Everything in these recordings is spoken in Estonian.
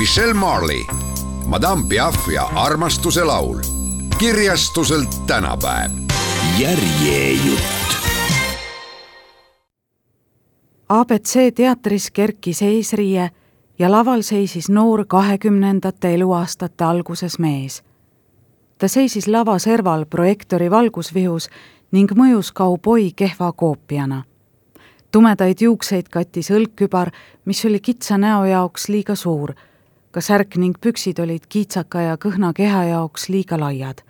Michelle Marley, Madame Piaf ja armastuse laul. kirjastuselt tänapäev. järjejutt. abc teatris kerkis eesriie ja laval seisis noor kahekümnendate eluaastate alguses mees. ta seisis lava serval projektori valgusvihus ning mõjus kauboi kehva koopiana tumedaid juukseid kattis õlgkübar, mis oli kitsa näo jaoks liiga suur. Ka särk ning püksid olid kiitsaka ja kõhna keha jaoks liiga laiad.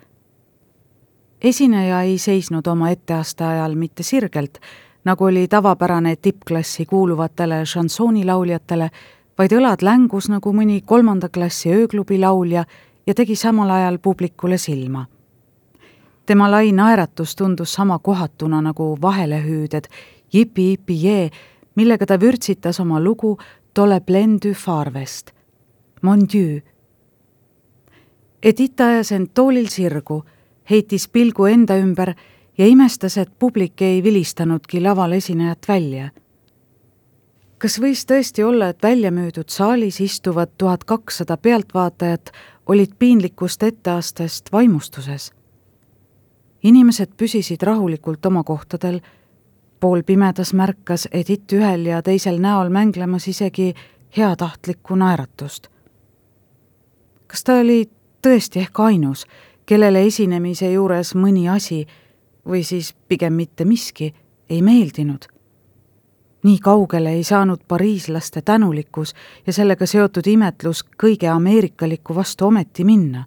esineja ei seisnud oma etteaste ajal mitte sirgelt, nagu oli tavapärane tippklassi kuuluvatele šansoonilauljatele, vaid õlad längus nagu mõni kolmanda klassi ööklubi laulja ja tegi samal ajal publikule silma tema lai naeratus tundus sama kohatuna nagu vahelehüüded Jipi-Jipi-Jee, millega ta vürtsitas oma lugu Tole plendu farvest. Mon Dieu. Edita ajas end toolil sirgu, heitis pilgu enda ümber ja imestas, et publik ei vilistanudki laval esinejat välja. kas võis tõesti olla, et välja müüdud saalis istuvad tuhat kakssada pealtvaatajat olid piinlikust etteastest vaimustuses? inimesed püsisid rahulikult oma kohtadel poolpimedas märkas Edith ühel ja teisel näol mänglemas isegi heatahtlikku naeratust. Kas ta oli tõesti ehk ainus, kellele esinemise juures mõni asi või siis pigem mitte miski ei meeldinud? nii kaugele ei saanud pariislaste tänulikkus ja sellega seotud imetlus kõige ameerikaliku vastu ometi minna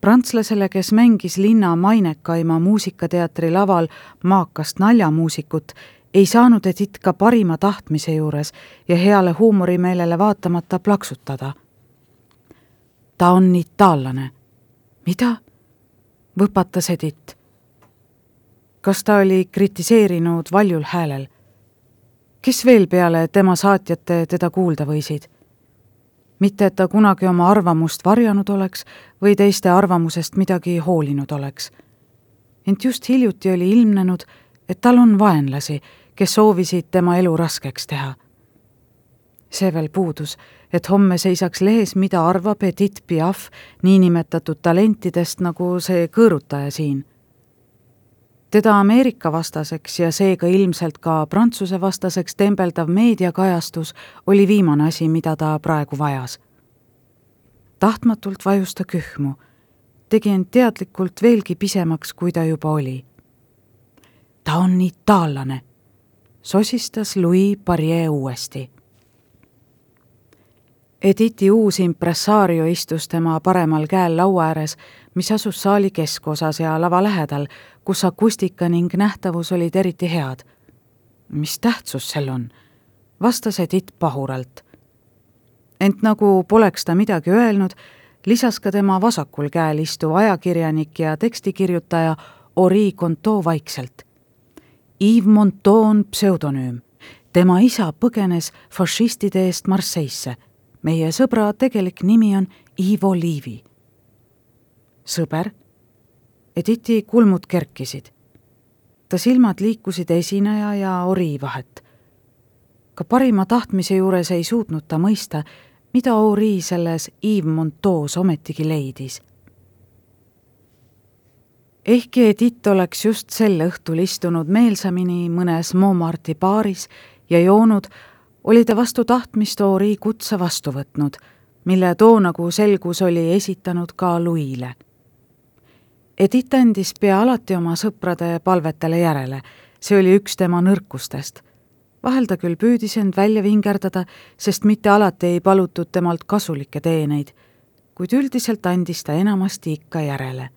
prantslasele, kes mängis linna mainekaima muusikateatri laval maakast naljamuusikut, ei saanud Edith ka parima tahtmise juures ja heale huumorimeelele vaatamata plaksutada. Ta on itaallane. mida? võpatas Edith. kas ta oli kritiseerinud valjul häälel? kes veel peale tema saatjate teda kuulda võisid? mitte, et ta kunagi oma arvamust varjanud oleks või teiste arvamusest midagi hoolinud oleks. ent just hiljuti oli ilmnenud, et tal on vaenlasi, kes soovisid tema elu raskeks teha. see veel puudus, et homme seisaks lehes, mida arvab Edith Piaf niinimetatud talentidest, nagu see kõõrutaja siin teda Ameerika vastaseks ja seega ilmselt ka Prantsuse vastaseks tembeldav meediakajastus oli viimane asi, mida ta praegu vajas. tahtmatult vajus ta kühmu, tegi end teadlikult veelgi pisemaks, kui ta juba oli. ta on itaallane, sosistas Louis Barrier uuesti. Editi uus impressaario istus tema paremal käel laua ääres, mis asus saali keskosas ja lava lähedal, kus akustika ning nähtavus olid eriti head. mis tähtsus sel on? vastas Edith pahuralt. ent nagu poleks ta midagi öelnud, lisas ka tema vasakul käel istuv ajakirjanik ja tekstikirjutaja Ori Conto vaikselt. Yves Montand on pseudonüüm. tema isa põgenes fašistide eest Marseille'sse. Meie sõbra tegelik nimi on Ivo Liivi. sõber Editi kulmud kerkisid. ta silmad liikusid esineja ja Ori vahet. ka parima tahtmise juures ei suutnud ta mõista, mida Ori selles Yves Monteaus ometigi leidis. ehkki Edith oleks just sel õhtul istunud meelsamini mõnes Montmartre'i baaris ja joonud, oli ta vastu tahtmist Ori kutse vastu võtnud, mille too, nagu selgus, oli esitanud ka Louis'le Edith andis pea alati oma sõprade palvetele järele, see oli üks tema nõrkustest. vahel ta küll püüdis end välja vingerdada, sest mitte alati ei palutud temalt kasulikke teeneid, kuid üldiselt andis ta enamasti ikka järele.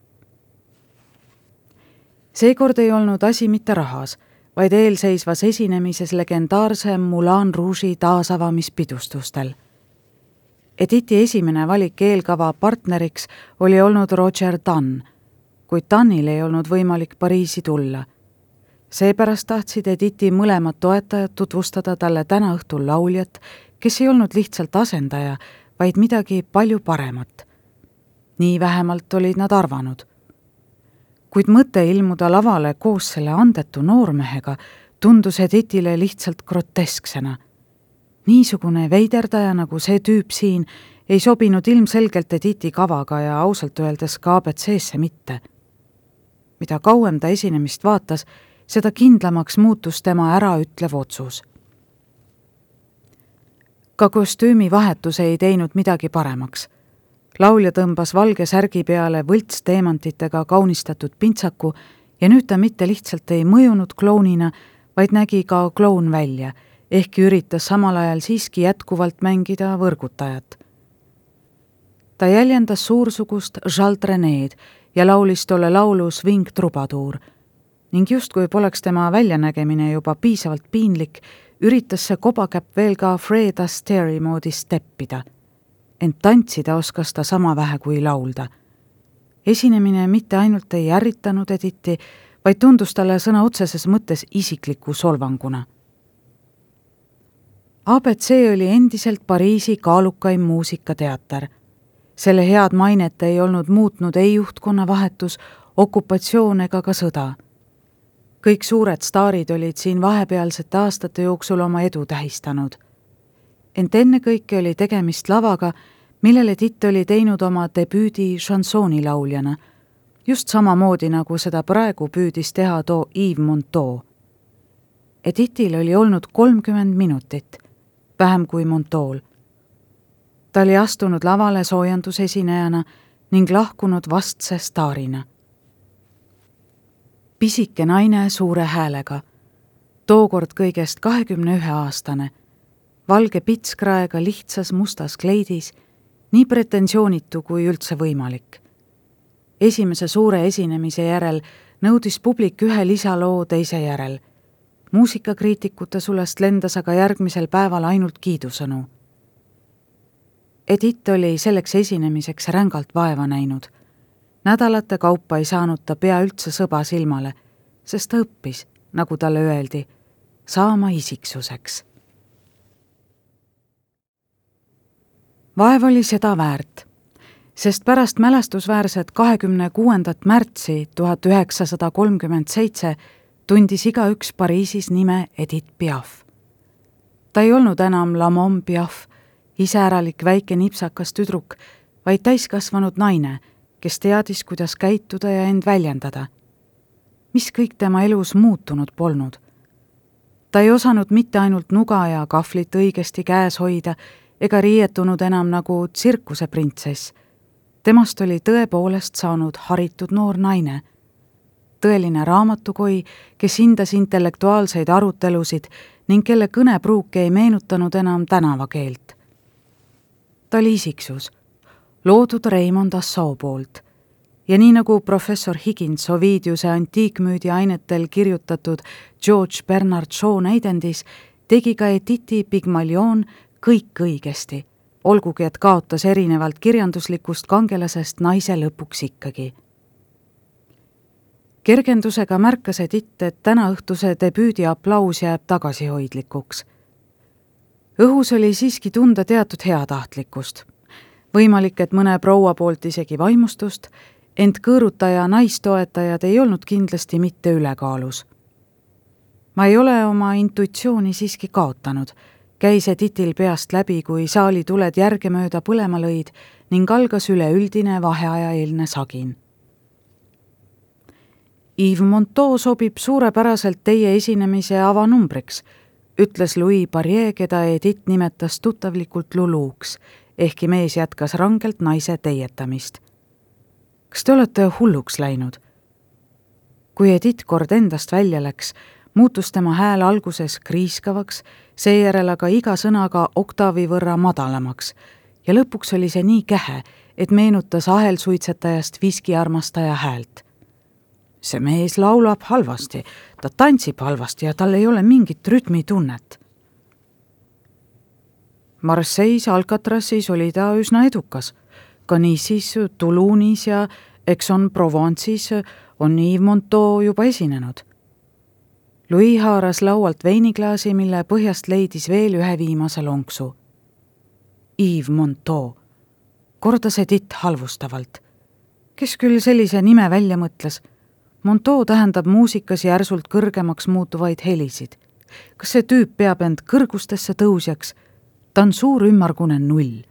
seekord ei olnud asi mitte rahas, vaid eelseisvas esinemises legendaarse Moulin Rouge'i taasavamispidustustel. Editi esimene valik eelkava partneriks oli olnud Roger Dunn, kuid Dunnil ei olnud võimalik Pariisi tulla seepärast tahtsid Editi mõlemad toetajad tutvustada talle täna õhtul lauljat, kes ei olnud lihtsalt asendaja, vaid midagi palju paremat. nii vähemalt olid nad arvanud. Kuid mõte ilmuda lavale koos selle andetu noormehega tundus Editile lihtsalt grotesksena. niisugune veiderdaja nagu see tüüp siin ei sobinud ilmselgelt Editi kavaga ja ausalt öeldes ka abc-sse mitte. mida kauem ta esinemist vaatas, seda kindlamaks muutus tema äraütlev otsus. ka kostüümivahetus ei teinud midagi paremaks. Laulja tõmbas valge särgi peale võltsteemantitega kaunistatud pintsaku ja nüüd ta mitte lihtsalt ei mõjunud klounina, vaid nägi ka kloun välja, ehkki üritas samal ajal siiski jätkuvalt mängida võrgutajat. ta jäljendas suursugust Jalt Reneed ja laulis tolle laulu Swing Troubadour ning justkui poleks tema väljanägemine juba piisavalt piinlik, üritas see kobakäpp veel ka Fred Astaire moodi steppida. Ent tantsida oskas ta sama vähe kui laulda. esinemine mitte ainult ei ärritanud Editi, vaid tundus talle sõna otseses mõttes isikliku solvanguna. abc oli endiselt Pariisi kaalukaim muusikateater. selle head mainet ei olnud muutnud ei juhtkonna vahetus, okupatsioon ega ka sõda kõik suured staarid olid siin vahepealsete aastate jooksul oma edu tähistanud. Ent ennekõike oli tegemist lavaga, millele Titt oli teinud oma debüüdi šansoonilauljana, just samamoodi, nagu seda praegu püüdis teha too Yves Montand. Editil oli olnud kolmkümmend minutit, vähem kui Montaul. ta oli astunud lavale soojandusesinejana ning lahkunud vastse staarina pisike naine suure häälega, tookord kõigest kahekümne ühe aastane, valge pitskraega lihtsas mustas kleidis, nii pretensioonitu kui üldse võimalik. esimese suure esinemise järel nõudis publik ühe lisaloo teise järel. muusikakriitikute sulest lendas aga järgmisel päeval ainult kiidusõnu. Edith oli selleks esinemiseks rängalt vaeva näinud nädalate kaupa ei saanud ta pea üldse sõba silmale, sest ta õppis, nagu talle öeldi, saama isiksuseks. Vaev oli seda väärt, sest pärast mälestusväärset kahekümne kuuendat märtsi tuhat üheksasada kolmkümmend seitse tundis igaüks Pariisis nime Edith Piaf. ta ei olnud enam Lamont Piaf, iseäralik väike nipsakas tüdruk, vaid täiskasvanud naine kes teadis, kuidas käituda ja end väljendada. mis kõik tema elus muutunud polnud. ta ei osanud mitte ainult nuga ja kahvlit õigesti käes hoida ega riietunud enam nagu tsirkuseprintsess. temast oli tõepoolest saanud haritud noor naine tõeline raamatukoi, kes hindas intellektuaalseid arutelusid ning kelle kõnepruuk ei meenutanud enam tänavakeelt. ta oli isiksus loodud Raymond Assau poolt. ja nii nagu professor Higins Ovidiuse antiikmüüdi ainetel kirjutatud George Bernard Shaw näidendis, tegi ka Editi Pygmalion kõik õigesti, olgugi et kaotas erinevalt kirjanduslikust kangelasest naise lõpuks ikkagi kergendusega märkas Edith, et tänaõhtuse debüüdi aplaus jääb tagasihoidlikuks. õhus oli siiski tunda teatud heatahtlikkust võimalik, et mõne proua poolt isegi vaimustust, ent kõõrutaja naistoetajad ei olnud kindlasti mitte ülekaalus. ma ei ole oma intuitsiooni siiski kaotanud, käis Editil peast läbi, kui saali tuled järgemööda põlema lõid ning algas üleüldine vaheajaeelne sagin. Yves Montand sobib suurepäraselt teie esinemise avanumbriks, ütles Louis Barrier, keda Edith nimetas tuttavlikult Luluks ehkki mees jätkas rangelt naise teietamist. kas te olete hulluks läinud? kui Edith kord endast välja läks, muutus tema hääl alguses kriiskavaks, seejärel aga iga sõnaga oktaavi võrra madalamaks ja lõpuks oli see nii kähe, et meenutas ahelsuitsetajast viskiarmastaja häält. see mees laulab halvasti, ta tantsib halvasti ja tal ei ole mingit rütmitunnet. Marseille's Alcatrasis oli ta üsna edukas. ka Nice'is, Toulounis ja Aix-en-Provence'is on Yves Montand juba esinenud Louis haaras laualt veiniklaasi, mille põhjast leidis veel ühe viimase lonksu. Yves Montand, kordas Edith halvustavalt. kes küll sellise nime välja mõtles? Montand tähendab muusikas järsult kõrgemaks muutuvaid helisid. kas see tüüp peab end kõrgustesse tõusjaks? ta on suur ümmargune null.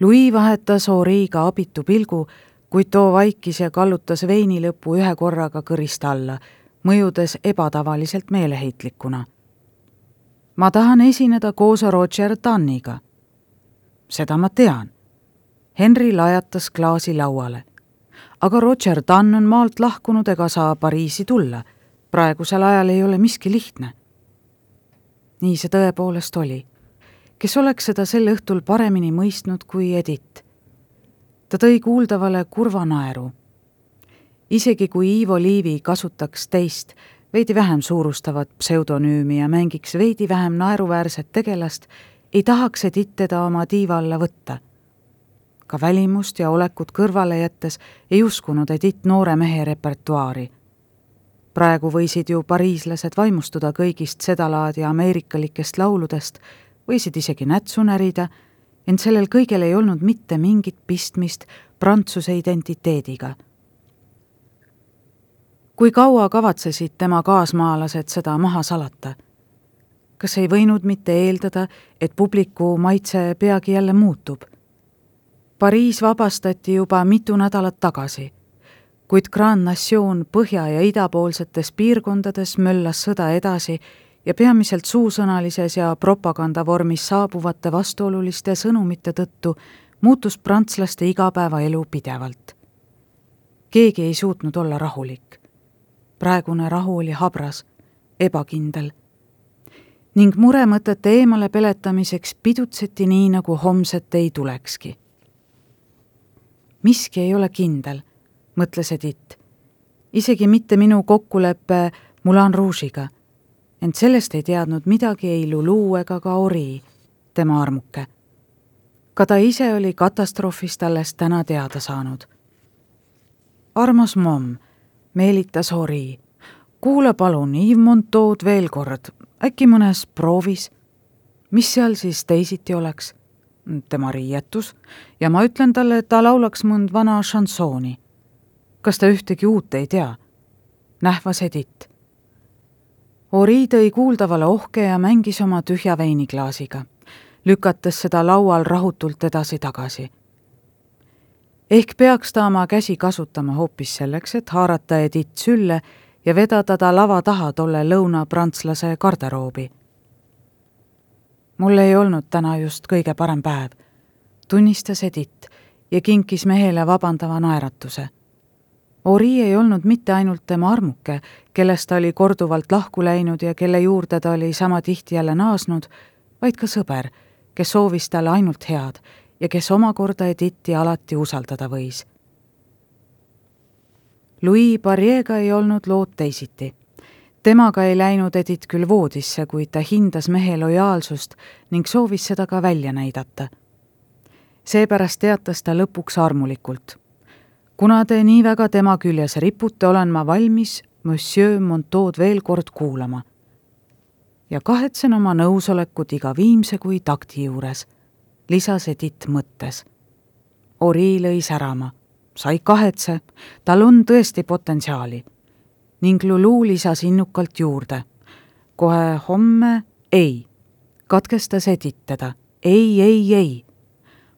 Louis vahetas Henri'ga abitu pilgu, kuid too vaikis ja kallutas veini lõpu ühe korraga kõrist alla mõjudes ebatavaliselt meeleheitlikuna. ma tahan esineda koos Roger Dunniga. seda ma tean. Henry lajatas klaasi lauale. aga Roger Dunn on maalt lahkunud ega saa Pariisi tulla. praegusel ajal ei ole miski lihtne. nii see tõepoolest oli. kes oleks seda sel õhtul paremini mõistnud kui Edith? ta tõi kuuldavale kurva naeru isegi kui Ivo Liivi kasutaks teist, veidi vähem suurustavat pseudonüümi ja mängiks veidi vähem naeruväärset tegelast, ei tahaks Edith teda oma tiiva alla võtta. ka välimust ja olekut kõrvale jättes ei uskunud Edith noore mehe repertuaari. praegu võisid ju pariislased vaimustuda kõigist sedalaadi ameerikalikest lauludest, võisid isegi nätsu närida, ent sellel kõigel ei olnud mitte mingit pistmist prantsuse identiteediga kui kaua kavatsesid tema kaasmaalased seda maha salata? kas ei võinud mitte eeldada, et publiku maitse peagi jälle muutub? Pariis vabastati juba mitu nädalat tagasi, kuid Grand Nation põhja- ja idapoolsetes piirkondades möllas sõda edasi ja peamiselt suusõnalises ja propagandavormis saabuvate vastuoluliste sõnumite tõttu muutus prantslaste igapäevaelu pidevalt. keegi ei suutnud olla rahulik praegune rahu oli habras, ebakindel. ning muremõtete eemale peletamiseks pidutseti nii, nagu homset ei tulekski. miski ei ole kindel, mõtles Edith. isegi mitte minu kokkulepe Moulin Rouge'iga. ent sellest ei teadnud midagi ei Lulu ega ka Ori, tema armuke. ka ta ise oli katastroofist alles täna teada saanud. armas momm meelitas Hori. kuula palun Yves Montaud veel kord, äkki mõnes proovis. mis seal siis teisiti oleks? tema riietus ja ma ütlen talle, et ta laulaks mõnd vana šansooni. kas ta ühtegi uut ei tea? nähvas Edith. Ori tõi kuuldavale ohke ja mängis oma tühja veiniklaasiga, lükates seda laual rahutult edasi-tagasi ehk peaks ta oma käsi kasutama hoopis selleks, et haarata Edith sülle ja vedada ta lava taha tolle lõunaprantslase garderoobi. mul ei olnud täna just kõige parem päev, tunnistas Edith ja kinkis mehele vabandava naeratuse. Ori ei olnud mitte ainult tema armuke, kellest ta oli korduvalt lahku läinud ja kelle juurde ta oli sama tihti jälle naasnud, vaid ka sõber, kes soovis talle ainult head ja kes omakorda Edithi alati usaldada võis. Louis Barriega ei olnud lood teisiti. temaga ei läinud Edith küll voodisse, kuid ta hindas mehe lojaalsust ning soovis seda ka välja näidata. seepärast teatas ta lõpuks armulikult. kuna te nii väga tema küljes ripute, olen ma valmis Monsieur Montaud veel kord kuulama. ja kahetsen oma nõusolekut iga viimse kui takti juures lisas Edith mõttes. Ori lõi särama, sa ei kahetse, tal on tõesti potentsiaali. ning Lulu lisas innukalt juurde. kohe homme ei, katkestas Edith teda. ei, ei, ei.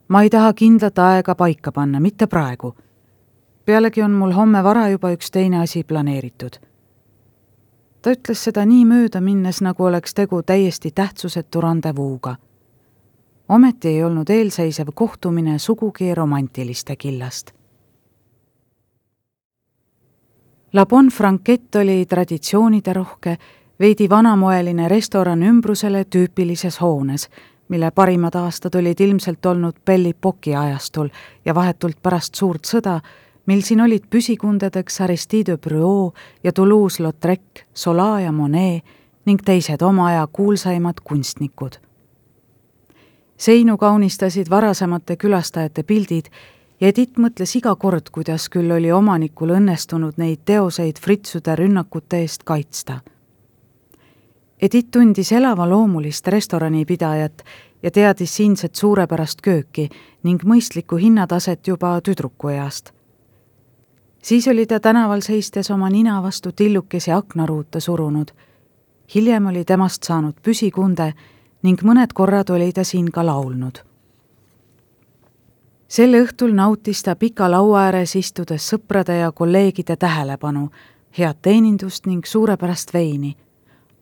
ma ei taha kindlat aega paika panna, mitte praegu. pealegi on mul homme vara juba üks teine asi planeeritud ta ütles seda nii mööda minnes, nagu oleks tegu täiesti tähtsusetu randevuuga ometi ei olnud eelseisev kohtumine sugugi romantiliste killast. La Bon Franquette oli traditsiooniderohke, veidi vanamoeline restoran ümbrusele tüüpilises hoones, mille parimad aastad olid ilmselt olnud Belli Poki ajastul ja vahetult pärast suurt sõda, mil siin olid püsikundadeks Aristide Brüot ja Toulouse-Lautrec, Zola ja Monet ning teised oma aja kuulsaimad kunstnikud. Seinu kaunistasid varasemate külastajate pildid ja Edith mõtles iga kord, kuidas küll oli omanikul õnnestunud neid teoseid fritsude rünnakute eest kaitsta. Edith tundis elavaloomulist restoranipidajat ja teadis siinset suurepärast kööki ning mõistlikku hinnataset juba tüdrukueast siis oli ta tänaval seistes oma nina vastu tillukesi aknaruute surunud. hiljem oli temast saanud püsikunde ning mõned korrad oli ta siin ka laulnud. sel õhtul nautis ta pika laua ääres istudes sõprade ja kolleegide tähelepanu, head teenindust ning suurepärast veini,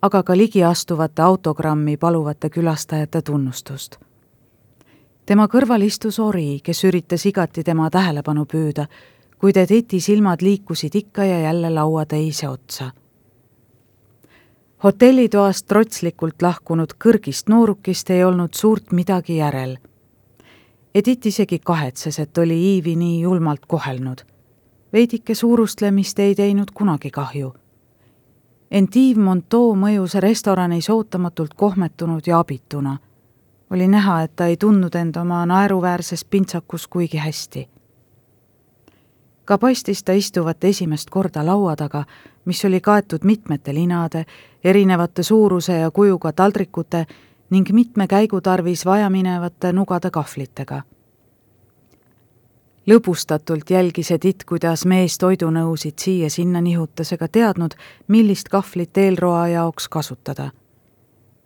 aga ka ligiastuvate autogrammi paluvate külastajate tunnustust tema kõrval istus Ori, kes üritas igati tema tähelepanu püüda kuid Editi silmad liikusid ikka ja jälle laua teise otsa. Hotellitoast trotslikult lahkunud kõrgist noorukist ei olnud suurt midagi järel. Edith isegi kahetses, et oli Iivi nii julmalt kohelnud. veidike suurustlemist ei teinud kunagi kahju. ent Yves Monteau mõjus restoranis ootamatult kohmetunud ja abituna. oli näha, et ta ei tundnud end oma naeruväärses pintsakus kuigi hästi ka paistis ta istuvat esimest korda laua taga, mis oli kaetud mitmete linade, erinevate suuruse ja kujuga taldrikute ning mitme käigu tarvis vajaminevate nugade kahvlitega. lõbustatult jälgis Edith, kuidas mees toidunõusid siia-sinna nihutas ega teadnud, millist kahvlit eelroa jaoks kasutada.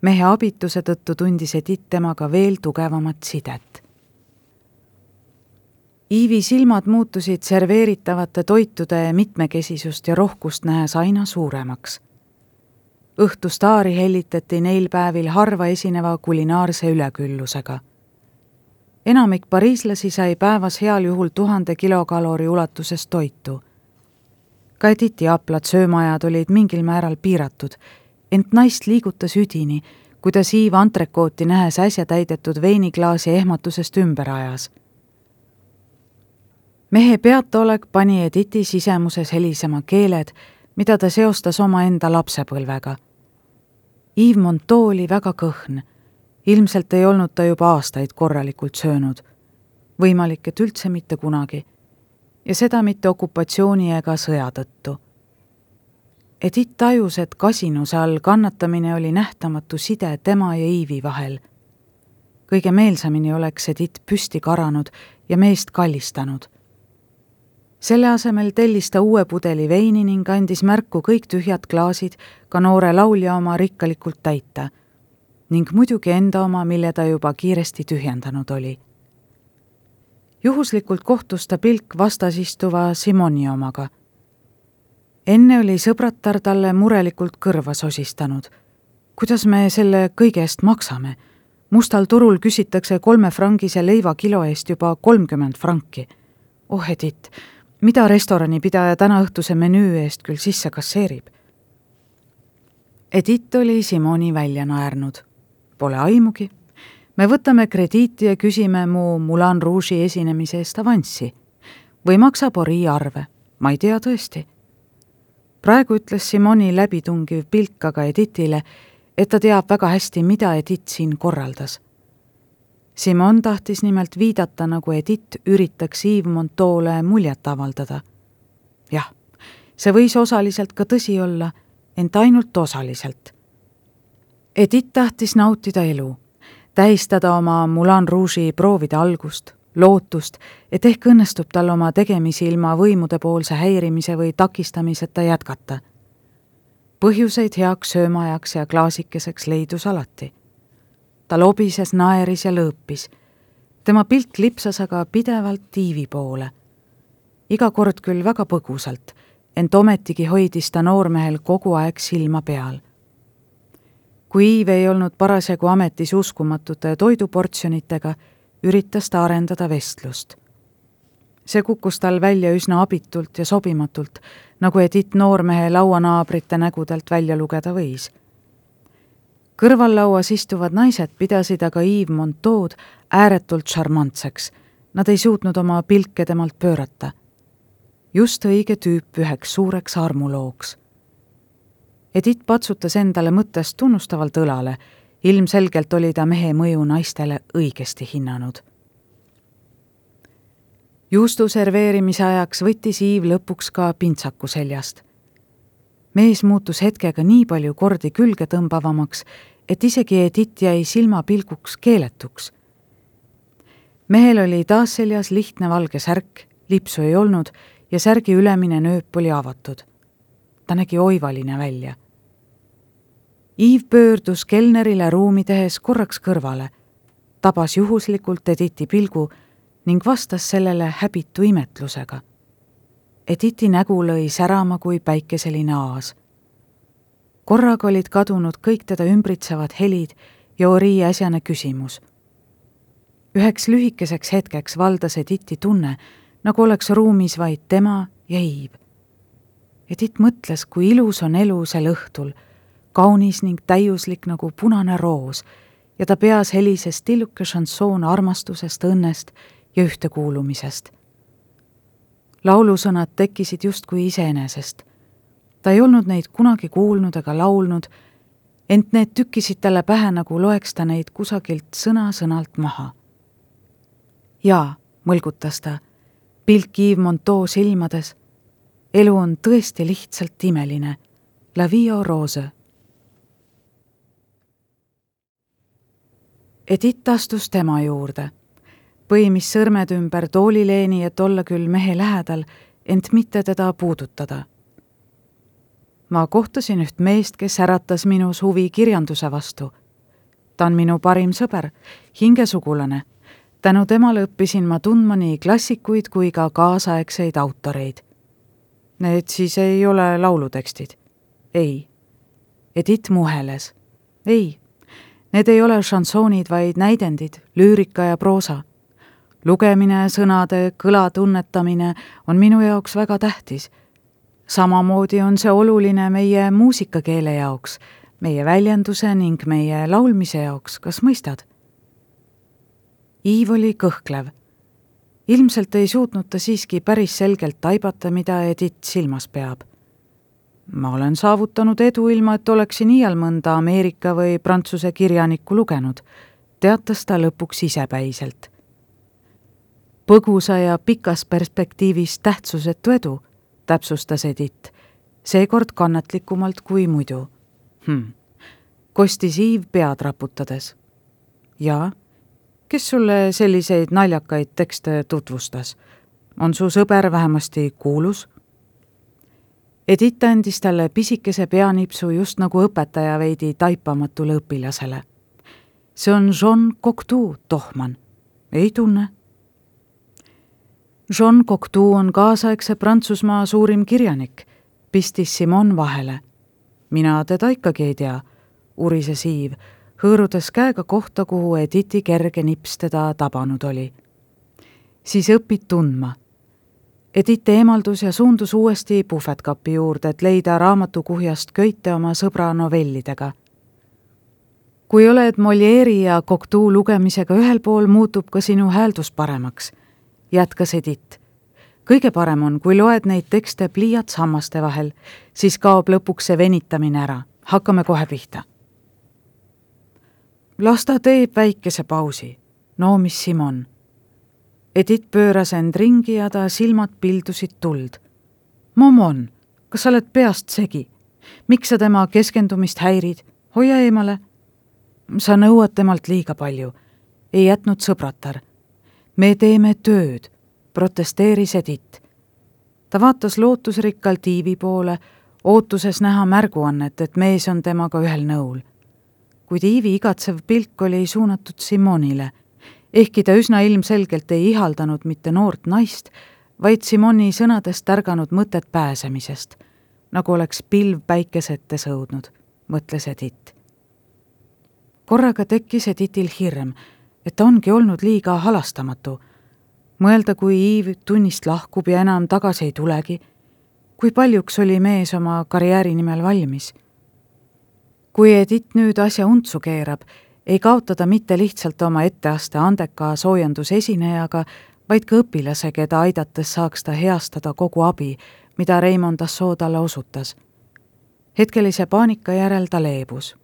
mehe abituse tõttu tundis Edith temaga veel tugevamat sidet Iivi silmad muutusid serveeritavate toitude mitmekesisust ja rohkust nähes aina suuremaks. Õhtustaari hellitati neil päevil harva esineva kulinaarse üleküllusega. enamik pariislasi sai päevas heal juhul tuhande kilokalori ulatuses toitu. ka Editi aplad söömaajad olid mingil määral piiratud, ent naist liigutas üdini, kuidas Iiv antrekooti nähes äsja täidetud veiniklaasi ehmatusest ümber ajas mehe peataolek pani Editi sisemuses helisema keeled, mida ta seostas omaenda lapsepõlvega. Yves Monteau oli väga kõhn. ilmselt ei olnud ta juba aastaid korralikult söönud. võimalik, et üldse mitte kunagi. ja seda mitte okupatsiooni ega sõja tõttu. Edith tajus, et kasinuse all kannatamine oli nähtamatu side tema ja Iivi vahel. kõige meelsamini oleks Edith püsti karanud ja meest kallistanud selle asemel tellis ta uue pudeli veini ning andis märku kõik tühjad klaasid ka noore laulja oma rikkalikult täita ning muidugi enda oma, mille ta juba kiiresti tühjendanud oli. juhuslikult kohtus ta pilk vastas istuva Simoni omaga. enne oli sõbratar talle murelikult kõrva sosistanud. kuidas me selle kõige eest maksame? mustal turul küsitakse kolmefrangise leiva kilo eest juba kolmkümmend franki. oh Edith mida restoranipidaja tänaõhtuse menüü eest küll sisse kasseerib? Edith oli Simoni välja naernud. Pole aimugi. me võtame krediiti ja küsime mu Moulin Rouge'i esinemise eest avanssi. või maksab Ori arve, ma ei tea tõesti. praegu ütles Simoni läbitungiv pilk aga Edithile, et ta teab väga hästi, mida Edith siin korraldas Simon tahtis nimelt viidata, nagu Edith üritaks Yves Monteau'le muljet avaldada. jah, see võis osaliselt ka tõsi olla, ent ainult osaliselt. Edith tahtis nautida elu, tähistada oma Moulin Rouge'i proovide algust, lootust, et ehk õnnestub tal oma tegemisi ilma võimudepoolse häirimise või takistamiseta jätkata. põhjuseid heaks söömaajaks ja klaasikeseks leidus alati ta lobises, naeris ja lõõpis. tema pilk lipsas aga pidevalt tiivi poole. iga kord küll väga põgusalt, ent ometigi hoidis ta noormehel kogu aeg silma peal. kui Iiv ei olnud parasjagu ametis uskumatute toiduportsjonitega, üritas ta arendada vestlust. see kukkus tal välja üsna abitult ja sobimatult, nagu Edith noormehe lauanaabrite nägudelt välja lugeda võis. Kõrvallauas istuvad naised pidasid aga Yves Montaud ääretult šarmantseks. Nad ei suutnud oma pilke temalt pöörata. just õige tüüp üheks suureks armulooks. Edith patsutas endale mõttest tunnustavalt õlale, ilmselgelt oli ta mehe mõju naistele õigesti hinnanud juustu serveerimise ajaks võttis Iiv lõpuks ka pintsaku seljast. Mees muutus hetkega nii palju kordi külge tõmbavamaks, et isegi Edith jäi silmapilguks keeletuks. mehel oli taas seljas lihtne valge särk, lipsu ei olnud ja särgi ülemine nööp oli avatud. ta nägi oivaline välja. Iiv pöördus kelnerile ruumi tehes korraks kõrvale, tabas juhuslikult Edithi pilgu ning vastas sellele häbitu imetlusega. Editi nägu lõi särama kui päikeseline aas. korraga olid kadunud kõik teda ümbritsevad helid ja Ori äsjane küsimus. üheks lühikeseks hetkeks valdas Editi tunne, nagu oleks ruumis vaid tema ja Iiv. Edith mõtles, kui ilus on elu sel õhtul, kaunis ning täiuslik nagu punane roos ja ta peas helises tilluke šansoon armastusest, õnnest ja ühtekuulumisest. Laulusõnad tekkisid justkui iseenesest. ta ei olnud neid kunagi kuulnud ega laulnud, ent need tükkisid talle pähe, nagu loeks ta neid kusagilt sõna-sõnalt maha. jaa, mõlgutas ta, pilk Yves Montaux silmades. elu on tõesti lihtsalt imeline. La vie au rose. Edith astus tema juurde põimis sõrmed ümber toolileeni, et olla küll mehe lähedal, ent mitte teda puudutada. ma kohtasin üht meest, kes äratas minus huvi kirjanduse vastu. ta on minu parim sõber, hingesugulane. tänu temale õppisin ma tundma nii klassikuid kui ka kaasaegseid autoreid. Need siis ei ole laulutekstid? ei. Edith muheles. ei, need ei ole šansoonid, vaid näidendid, lüürika ja proosa lugemine, sõnade kõla tunnetamine on minu jaoks väga tähtis. samamoodi on see oluline meie muusikakeele jaoks, meie väljenduse ning meie laulmise jaoks, kas mõistad? Iiv oli kõhklev. ilmselt ei suutnud ta siiski päris selgelt taibata, mida Edith silmas peab. ma olen saavutanud edu, ilma et oleksin iial mõnda Ameerika või Prantsuse kirjanikku lugenud, teatas ta lõpuks isepäiselt põgusa ja pikas perspektiivis tähtsusetu edu, täpsustas Edith, seekord kannatlikumalt kui muidu hm.. kostis Iiv pead raputades. jaa, kes sulle selliseid naljakaid tekste tutvustas? on su sõber vähemasti kuulus? Edith andis talle pisikese peanipsu just nagu õpetaja veidi taipamatule õpilasele. see on Jean Cocteau, tohman. ei tunne Jean Cocteau on kaasaegse Prantsusmaa suurim kirjanik, pistis Simon vahele. mina teda ikkagi ei tea, urises Yves, hõõrudes käega kohta, kuhu Edithi kerge nips teda tabanud oli. siis õpid tundma. Edith eemaldus ja suundus uuesti puhvetkapi juurde, et leida raamatukuhjast köite oma sõbra novellidega kui oled Molieri ja Cocteau lugemisega ühel pool, muutub ka sinu hääldus paremaks jätkas Edith. kõige parem on, kui loed neid tekste pliiats hammaste vahel, siis kaob lõpuks see venitamine ära. hakkame kohe pihta. las ta teeb väikese pausi, noomis Simon. Edith pööras end ringi ja ta silmad pildusid tuld. Momon, kas sa oled peast segi? miks sa tema keskendumist häirid? hoia eemale. sa nõuad temalt liiga palju. ei jätnud sõbratar me teeme tööd, protesteeris Edith. ta vaatas lootusrikkalt Iivi poole, ootuses näha märguannet, et mees on temaga ühel nõul. kuid Iivi igatsev pilk oli suunatud Simonile, ehkki ta üsna ilmselgelt ei ihaldanud mitte noort naist, vaid Simoni sõnadest ärganud mõtet pääsemisest, nagu oleks pilv päikese ette sõudnud, mõtles Edith. korraga tekkis Edithil hirm et ta ongi olnud liiga halastamatu. mõelda, kui Iiv tunnist lahkub ja enam tagasi ei tulegi. kui paljuks oli mees oma karjääri nimel valmis. kui Edith nüüd asja untsu keerab, ei kaota ta mitte lihtsalt oma etteaste andeka soojendusesinejaga, vaid ka õpilase, keda aidates saaks ta heastada kogu abi, mida Raimond Assoo talle osutas. hetkelise paanika järel ta leebus.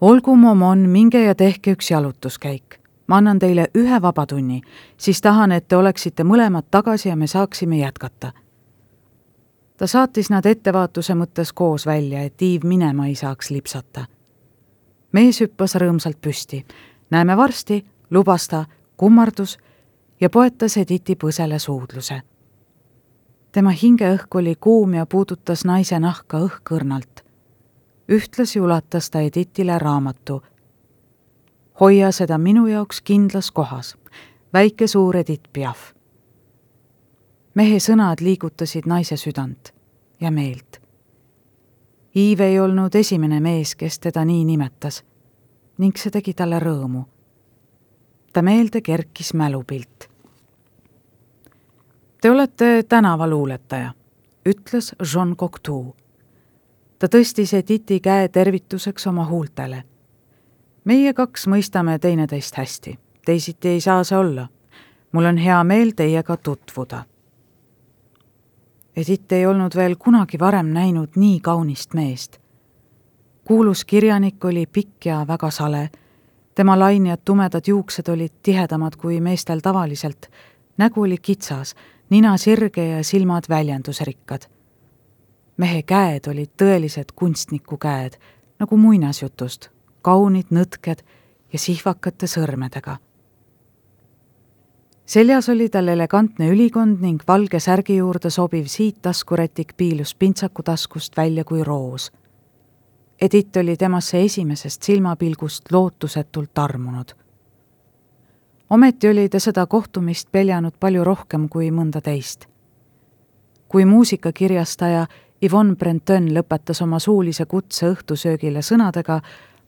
olgu, Momon, minge ja tehke üks jalutuskäik ma annan teile ühe vabatunni, siis tahan, et te oleksite mõlemad tagasi ja me saaksime jätkata. ta saatis nad ettevaatuse mõttes koos välja, et Iiv minema ei saaks lipsata. mees hüppas rõõmsalt püsti. näeme varsti, lubas ta, kummardus ja poetas Editi põsele suudluse. tema hingeõhk oli kuum ja puudutas naise nahka õhkõrnalt. ühtlasi ulatas ta Editile raamatu hoia seda minu jaoks kindlas kohas, väike suur Edith Piaf. mehe sõnad liigutasid naise südant ja meelt. Iiv ei olnud esimene mees, kes teda nii nimetas ning see tegi talle rõõmu. ta meelde kerkis mälupilt. Te olete tänavaluuletaja, ütles Jean Cocteau. ta tõstis Edithi käe tervituseks oma huultele meie kaks mõistame teineteist hästi, teisiti ei saa see olla. mul on hea meel teiega tutvuda. Edith ei olnud veel kunagi varem näinud nii kaunist meest. kuulus kirjanik oli pikk ja väga sale, tema lainjad tumedad juuksed olid tihedamad kui meestel tavaliselt, nägu oli kitsas, nina sirge ja silmad väljendusrikkad. mehe käed olid tõelised kunstniku käed, nagu muinasjutust kaunid nõtked ja sihvakate sõrmedega. seljas oli tal elegantne ülikond ning valge särgi juurde sobiv siittaskurätik piilus pintsaku taskust välja kui roos. Edith oli temasse esimesest silmapilgust lootusetult armunud. ometi oli ta seda kohtumist peljanud palju rohkem kui mõnda teist. kui muusikakirjastaja Yvonne Brenton lõpetas oma suulise kutse õhtusöögile sõnadega,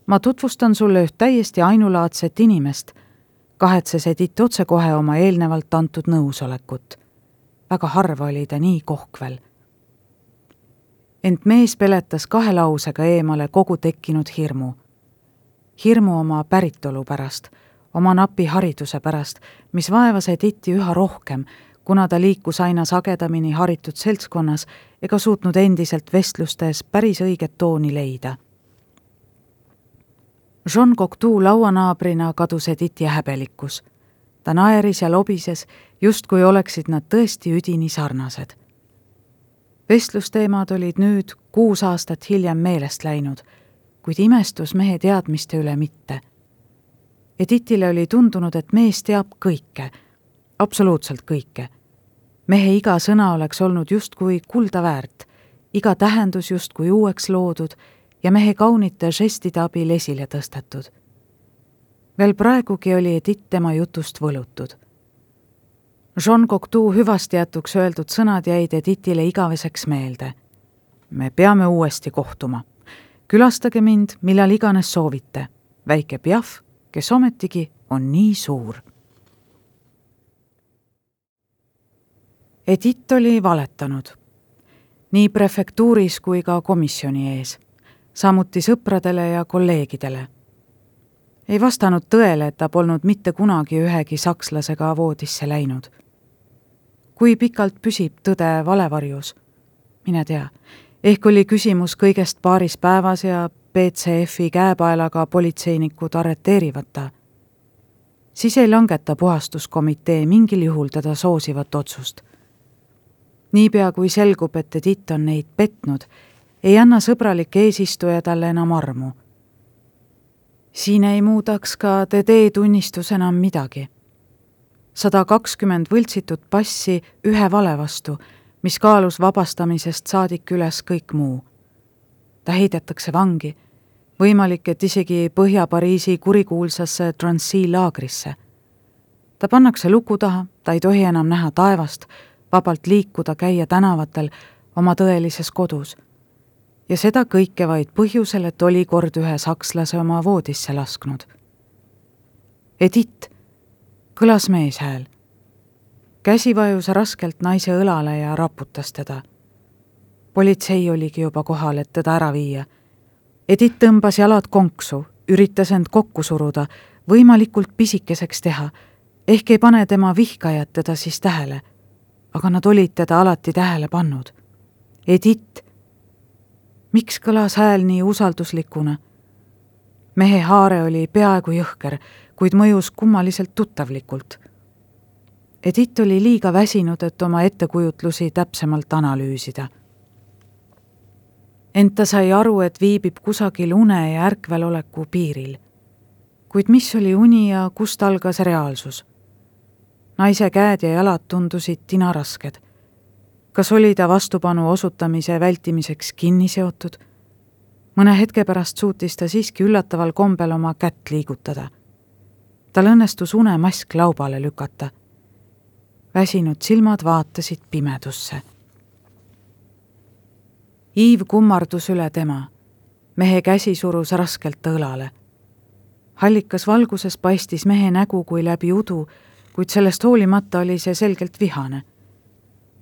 ma tutvustan sulle üht täiesti ainulaadset inimest, kahetses Edith otsekohe oma eelnevalt antud nõusolekut. väga harva oli ta nii kohkvel. ent mees peletas kahe lausega eemale kogu tekkinud hirmu. hirmu oma päritolu pärast, oma napi hariduse pärast, mis vaevas Edithi üha rohkem, kuna ta liikus aina sagedamini haritud seltskonnas ega suutnud endiselt vestlustes päris õiget tooni leida Jean Cocteau lauanaabrina kadus Edithi häbelikkus. ta naeris ja lobises, justkui oleksid nad tõesti üdini sarnased. vestlusteemad olid nüüd kuus aastat hiljem meelest läinud, kuid imestus mehe teadmiste üle mitte. Edithile oli tundunud, et mees teab kõike, absoluutselt kõike. mehe iga sõna oleks olnud justkui kulda väärt, iga tähendus justkui uueks loodud ja mehe kaunite žestide abil esile tõstetud. veel praegugi oli Edith tema jutust võlutud. Jean Cocteau hüvasti jätuks öeldud sõnad jäid Edithile igaveseks meelde. me peame uuesti kohtuma. külastage mind, millal iganes soovite. väike Piaf, kes ometigi on nii suur. Edith oli valetanud nii prefektuuris kui ka komisjoni ees samuti sõpradele ja kolleegidele. ei vastanud tõele, et ta polnud mitte kunagi ühegi sakslasega voodisse läinud. kui pikalt püsib tõde valevarjus? mine tea, ehk oli küsimus kõigest paaris päevas ja BCF-i käepaelaga politseinikud arreteerivad ta. siis ei langeta puhastuskomitee mingil juhul teda soosivat otsust niipea kui selgub, et Edith on neid petnud, ei anna sõbralik eesistuja talle enam armu. siin ei muudaks ka TD tunnistus enam midagi. sada kakskümmend võltsitud passi ühe vale vastu, mis kaalus vabastamisest saadik üles kõik muu. ta heidetakse vangi, võimalik, et isegi Põhja-Pariisi kurikuulsasse Drancy laagrisse. ta pannakse luku taha, ta ei tohi enam näha taevast, vabalt liikuda, käia tänavatel, oma tõelises kodus ja seda kõike vaid põhjusel, et oli kord ühe sakslase oma voodisse lasknud. Edith, kõlas meeshääl. käsi vajus raskelt naise õlale ja raputas teda. politsei oligi juba kohal, et teda ära viia. Edith tõmbas jalad konksu, üritas end kokku suruda, võimalikult pisikeseks teha, ehk ei pane tema vihkajad teda siis tähele. aga nad olid teda alati tähele pannud. Edith. Miks kõlas hääl nii usalduslikuna? mehe haare oli peaaegu jõhker, kuid mõjus kummaliselt tuttavlikult Edith oli liiga väsinud, et oma ettekujutlusi täpsemalt analüüsida. ent ta sai aru, et viibib kusagil une ja ärkveloleku piiril. kuid mis oli uni ja kust algas reaalsus? naise käed ja jalad tundusid tinarasked. Kas oli ta vastupanu osutamise vältimiseks kinni seotud? mõne hetke pärast suutis ta siiski üllataval kombel oma kätt liigutada. tal õnnestus unemask laubale lükata väsinud silmad vaatasid pimedusse. Iiv kummardus üle tema. mehe käsi surus raskelt õlale. hallikas valguses paistis mehe nägu kui läbi udu, kuid sellest hoolimata oli see selgelt vihane.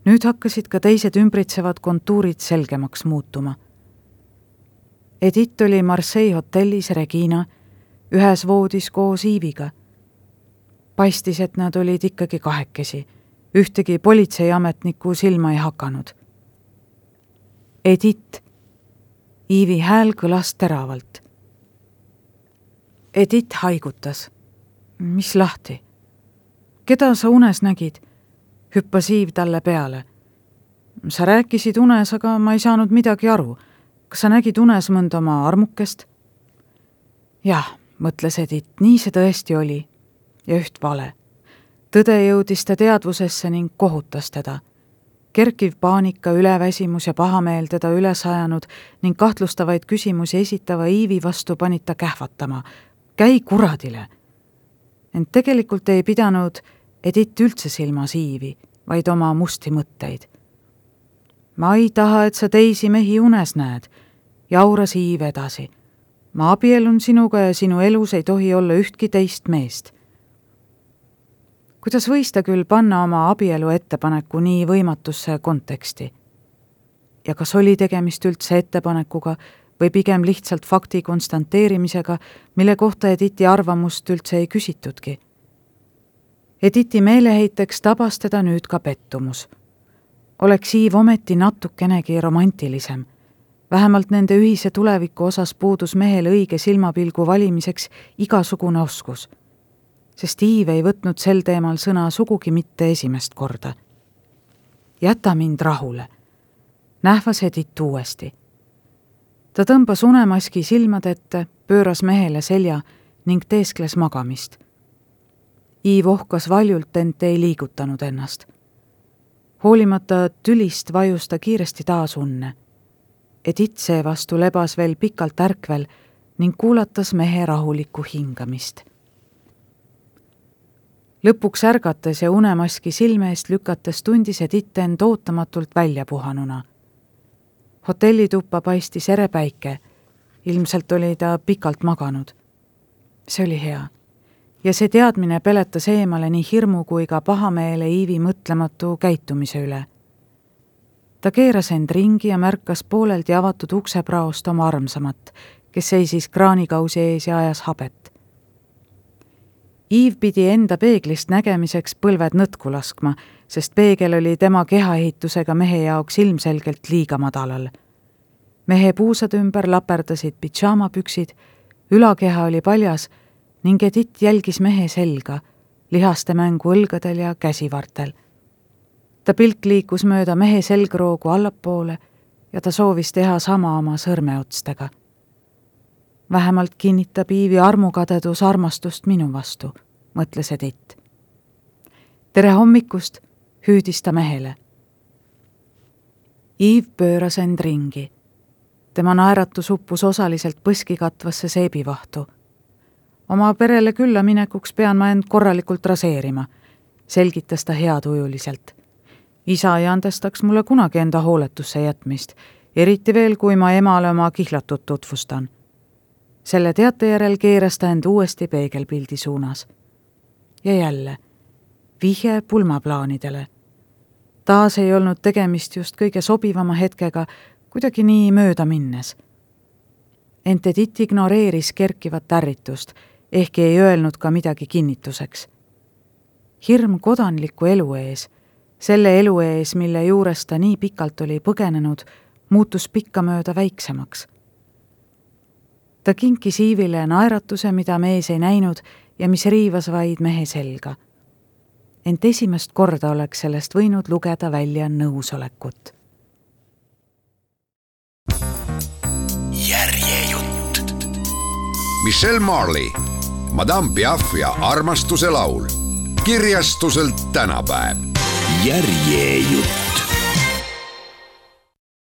Nüüd hakkasid ka teised ümbritsevad kontuurid selgemaks muutuma. Edith oli Marseille hotellis Regina, ühes voodis koos Iiviga paistis, et nad olid ikkagi kahekesi ühtegi politseiametnikku silma ei hakanud. Edith. Iivi hääl kõlas teravalt. Edith haigutas. mis lahti? keda sa unes nägid? Hüppas Iiv talle peale. sa rääkisid unes, aga ma ei saanud midagi aru. kas sa nägid unes mõnda oma armukest? jah, mõtles Edith, nii see tõesti oli. ja üht vale tõde jõudis ta teadvusesse ning kohutas teda. kerkiv paanika, üleväsimus ja pahameel teda üles ajanud ning kahtlustavaid küsimusi esitava Iivi vastu panid ta kähvatama. käi kuradile! ent tegelikult ei pidanud Edith üldse silmas Iivi, vaid oma musti mõtteid. ma ei taha, et sa teisi mehi unes näed, jauras Iiv edasi. ma abiellun sinuga ja sinu elus ei tohi olla ühtki teist meest kuidas võis ta küll panna oma abielu ettepaneku nii võimatusse konteksti? ja kas oli tegemist üldse ettepanekuga või pigem lihtsalt fakti konstanteerimisega, mille kohta Edithi arvamust üldse ei küsitudki? Edithi meeleheiteks tabas teda nüüd ka pettumus. oleks Iiv ometi natukenegi romantilisem vähemalt nende ühise tuleviku osas puudus mehel õige silmapilgu valimiseks igasugune oskus sest Iiv ei võtnud sel teemal sõna sugugi mitte esimest korda. jäta mind rahule, nähvas Edith uuesti. ta tõmbas unemaski silmade ette, pööras mehele selja ning teeskles magamist. Iiv ohkas valjult, ent ei liigutanud ennast. hoolimata tülist vajus ta kiiresti taas unne. Edith seevastu lebas veel pikalt ärkvel ning kuulatas mehe rahulikku hingamist lõpuks ärgates ja unemaski silme eest lükates tundis Edith end ootamatult välja puhanuna. hotellituppa paistis ere päike. ilmselt oli ta pikalt maganud. see oli hea. Ja see teadmine peletas eemale nii hirmu kui ka pahameele Iivi mõtlematu käitumise üle. ta keeras end ringi ja märkas pooleldi avatud uksepraost oma armsamat, kes seisis kraanikausi ees ja ajas habet Iiv pidi enda peeglist nägemiseks põlved nõtku laskma, sest peegel oli tema kehaehitusega mehe jaoks ilmselgelt liiga madalal. mehe puusade ümber laperdasid pidžaamapüksid, ülakeha oli paljas ning Edith jälgis mehe selga, lihaste mängu õlgadel ja käsivartel. ta pilk liikus mööda mehe selgroogu allapoole ja ta soovis teha sama oma sõrmeotstega vähemalt kinnitab Iivi armukadedus armastust minu vastu, mõtles Edith. tere hommikust, hüüdis ta mehele. Iiv pööras end ringi. tema naeratus uppus osaliselt põski katvasse seebivahtu. Oma perele külla minekuks pean ma end korralikult raseerima, selgitas ta heatujuliselt. isa ei andestaks mulle kunagi enda hooletusse jätmist, eriti veel, kui ma emale oma kihlatut tutvustan selle teate järel keeras ta end uuesti peegelpildi suunas. ja jälle, vihje pulmaplaanidele. taas ei olnud tegemist just kõige sobivama hetkega, kuidagi nii mööda minnes. ent Edith ignoreeris kerkivat ärritust, ehkki ei öelnud ka midagi kinnituseks. hirm kodanliku elu ees, selle elu ees, mille juures ta nii pikalt oli põgenenud, muutus pikkamööda väiksemaks ta kinkis Iivile naeratuse, mida mees ei näinud ja mis riivas vaid mehe selga. ent esimest korda oleks sellest võinud lugeda välja nõusolekut. järjejutt. Michelle Marley, Madame Piaf ja armastuse laul kirjastuselt tänapäev. järjejutt